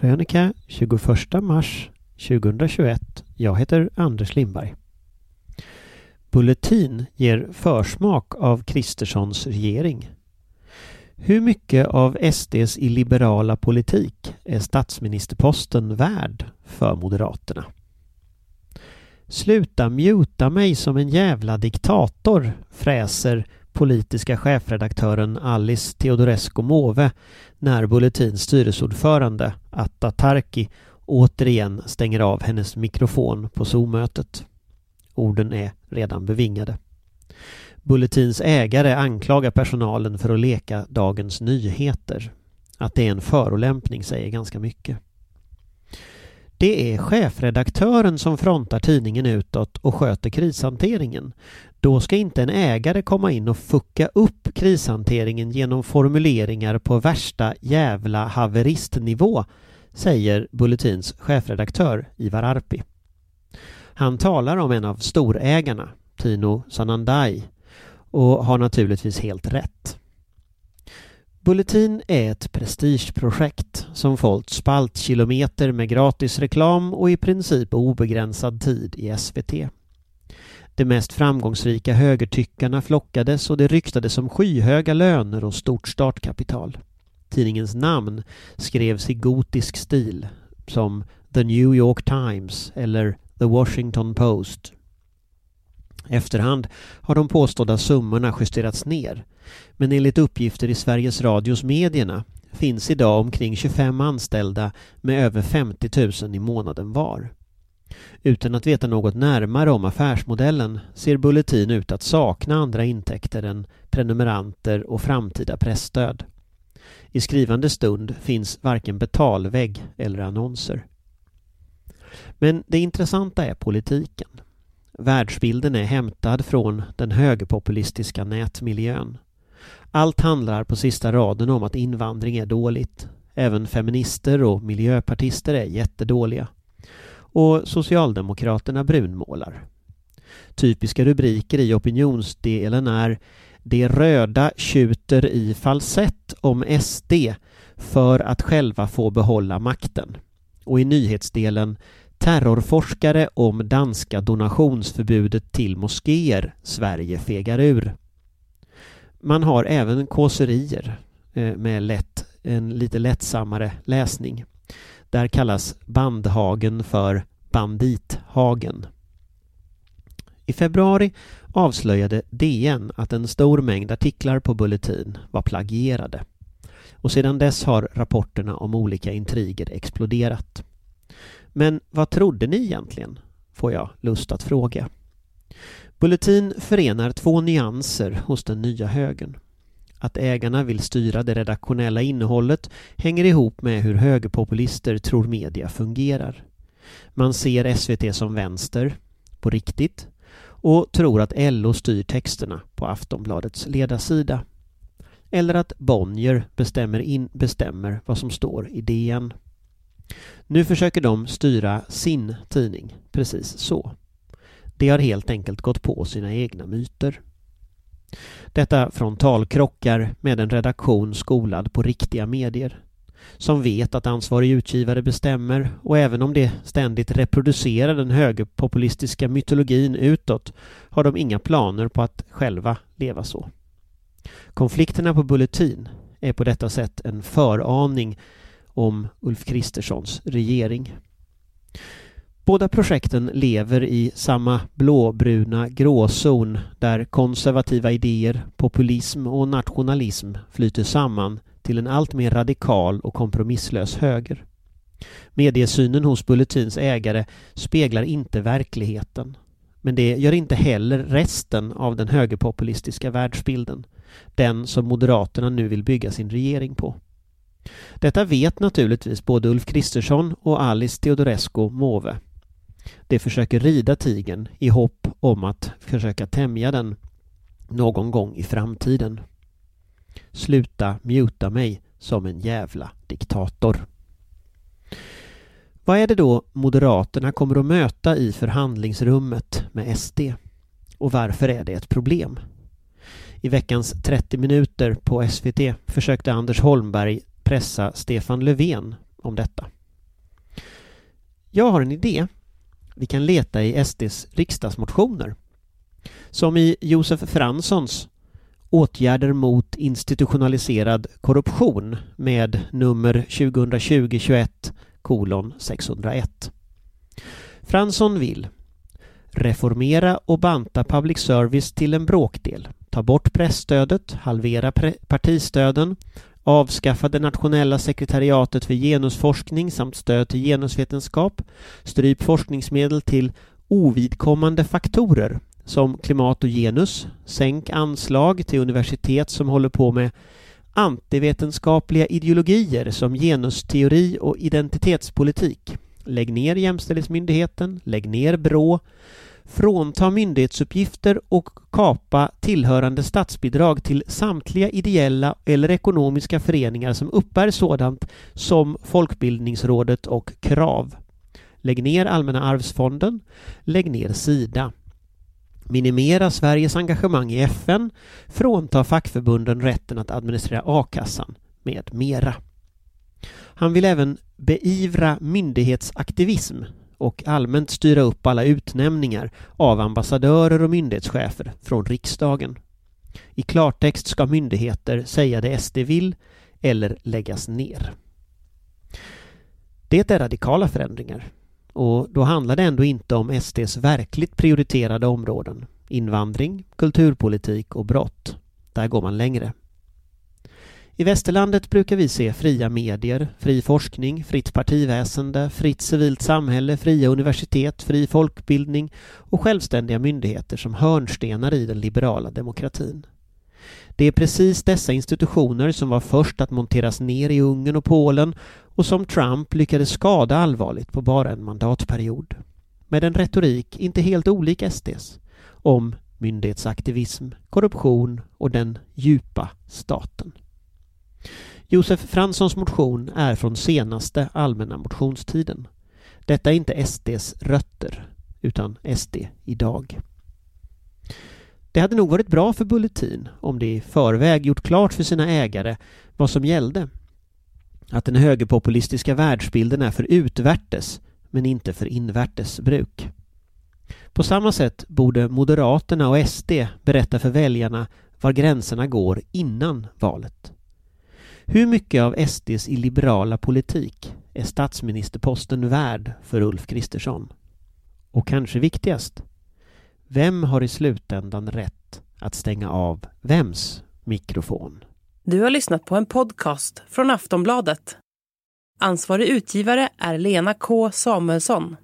Krönika 21 mars 2021. Jag heter Anders Lindberg. Bulletin ger försmak av Kristerssons regering. Hur mycket av SDs illiberala politik är statsministerposten värd för Moderaterna? Sluta muta mig som en jävla diktator, fräser politiska chefredaktören Alice Teodorescu Måwe när Bulletins styrelseordförande Atta Tarki återigen stänger av hennes mikrofon på Zoom-mötet. Orden är redan bevingade. Bulletins ägare anklagar personalen för att leka Dagens Nyheter. Att det är en förolämpning säger ganska mycket. Det är chefredaktören som frontar tidningen utåt och sköter krishanteringen. Då ska inte en ägare komma in och fucka upp krishanteringen genom formuleringar på värsta jävla haveristnivå, säger Bulletins chefredaktör Ivar Arpi. Han talar om en av storägarna, Tino Sanandai, och har naturligtvis helt rätt. Bulletin är ett prestigeprojekt som fått spaltkilometer med gratis reklam och i princip obegränsad tid i SVT. De mest framgångsrika högertyckarna flockades och det ryktades om skyhöga löner och stort startkapital. Tidningens namn skrevs i gotisk stil som The New York Times eller The Washington Post. Efterhand har de påstådda summorna justerats ner men enligt uppgifter i Sveriges Radios medierna finns idag omkring 25 anställda med över 50 000 i månaden var. Utan att veta något närmare om affärsmodellen ser Bulletin ut att sakna andra intäkter än prenumeranter och framtida pressstöd. I skrivande stund finns varken betalvägg eller annonser. Men det intressanta är politiken. Världsbilden är hämtad från den högerpopulistiska nätmiljön. Allt handlar på sista raden om att invandring är dåligt. Även feminister och miljöpartister är jättedåliga. Och Socialdemokraterna brunmålar. Typiska rubriker i opinionsdelen är De röda tjuter i falsett om SD för att själva få behålla makten. Och i nyhetsdelen Terrorforskare om danska donationsförbudet till moskéer. Sverige fegar ur. Man har även kåserier eh, med lätt, en lite lättsammare läsning. Där kallas Bandhagen för Bandithagen. I februari avslöjade DN att en stor mängd artiklar på Bulletin var plagierade. Och sedan dess har rapporterna om olika intriger exploderat. Men vad trodde ni egentligen? Får jag lust att fråga. Bulletin förenar två nyanser hos den nya högern. Att ägarna vill styra det redaktionella innehållet hänger ihop med hur högerpopulister tror media fungerar. Man ser SVT som vänster, på riktigt, och tror att LO styr texterna på Aftonbladets ledarsida. Eller att Bonnier bestämmer, in, bestämmer vad som står i DN. Nu försöker de styra sin tidning precis så. De har helt enkelt gått på sina egna myter. Detta frontalkrockar med en redaktion skolad på riktiga medier som vet att ansvarig utgivare bestämmer och även om de ständigt reproducerar den högerpopulistiska mytologin utåt har de inga planer på att själva leva så. Konflikterna på Bulletin är på detta sätt en föraning om Ulf Kristerssons regering. Båda projekten lever i samma blåbruna gråzon där konservativa idéer, populism och nationalism flyter samman till en allt mer radikal och kompromisslös höger. Mediesynen hos Bulletins ägare speglar inte verkligheten. Men det gör inte heller resten av den högerpopulistiska världsbilden. Den som Moderaterna nu vill bygga sin regering på. Detta vet naturligtvis både Ulf Kristersson och Alice Teodorescu Måwe. De försöker rida tigen i hopp om att försöka tämja den någon gång i framtiden. Sluta muta mig som en jävla diktator. Vad är det då Moderaterna kommer att möta i förhandlingsrummet med SD? Och varför är det ett problem? I veckans 30 minuter på SVT försökte Anders Holmberg pressa Stefan Löfven om detta. Jag har en idé. Vi kan leta i SDs riksdagsmotioner. Som i Josef Franssons Åtgärder mot institutionaliserad korruption med nummer 2020-21 kolon 601. Fransson vill reformera och banta public service till en bråkdel, ta bort pressstödet, halvera partistöden, avskaffa det nationella sekretariatet för genusforskning samt stöd till genusvetenskap, stryp forskningsmedel till ovidkommande faktorer som klimat och genus, sänk anslag till universitet som håller på med antivetenskapliga ideologier som genusteori och identitetspolitik. Lägg ner Jämställdhetsmyndigheten, lägg ner BRÅ, frånta myndighetsuppgifter och kapa tillhörande statsbidrag till samtliga ideella eller ekonomiska föreningar som uppbär sådant som Folkbildningsrådet och KRAV. Lägg ner Allmänna arvsfonden, lägg ner Sida minimera Sveriges engagemang i FN, frånta fackförbunden rätten att administrera a-kassan med mera. Han vill även beivra myndighetsaktivism och allmänt styra upp alla utnämningar av ambassadörer och myndighetschefer från riksdagen. I klartext ska myndigheter säga det SD vill eller läggas ner. Det är radikala förändringar och då handlar det ändå inte om SDs verkligt prioriterade områden. Invandring, kulturpolitik och brott. Där går man längre. I västerlandet brukar vi se fria medier, fri forskning, fritt partiväsende, fritt civilt samhälle, fria universitet, fri folkbildning och självständiga myndigheter som hörnstenar i den liberala demokratin. Det är precis dessa institutioner som var först att monteras ner i Ungern och Polen och som Trump lyckades skada allvarligt på bara en mandatperiod. Med en retorik inte helt olik SDs om myndighetsaktivism, korruption och den djupa staten. Josef Franssons motion är från senaste allmänna motionstiden. Detta är inte SDs rötter, utan SD idag. Det hade nog varit bra för Bulletin om det i förväg gjort klart för sina ägare vad som gällde. Att den högerpopulistiska världsbilden är för utvärtes men inte för invärtes bruk. På samma sätt borde Moderaterna och SD berätta för väljarna var gränserna går innan valet. Hur mycket av SDs illiberala politik är statsministerposten värd för Ulf Kristersson? Och kanske viktigast, vem har i slutändan rätt att stänga av vems mikrofon? Du har lyssnat på en podcast från Aftonbladet. Ansvarig utgivare är Lena K Samuelsson.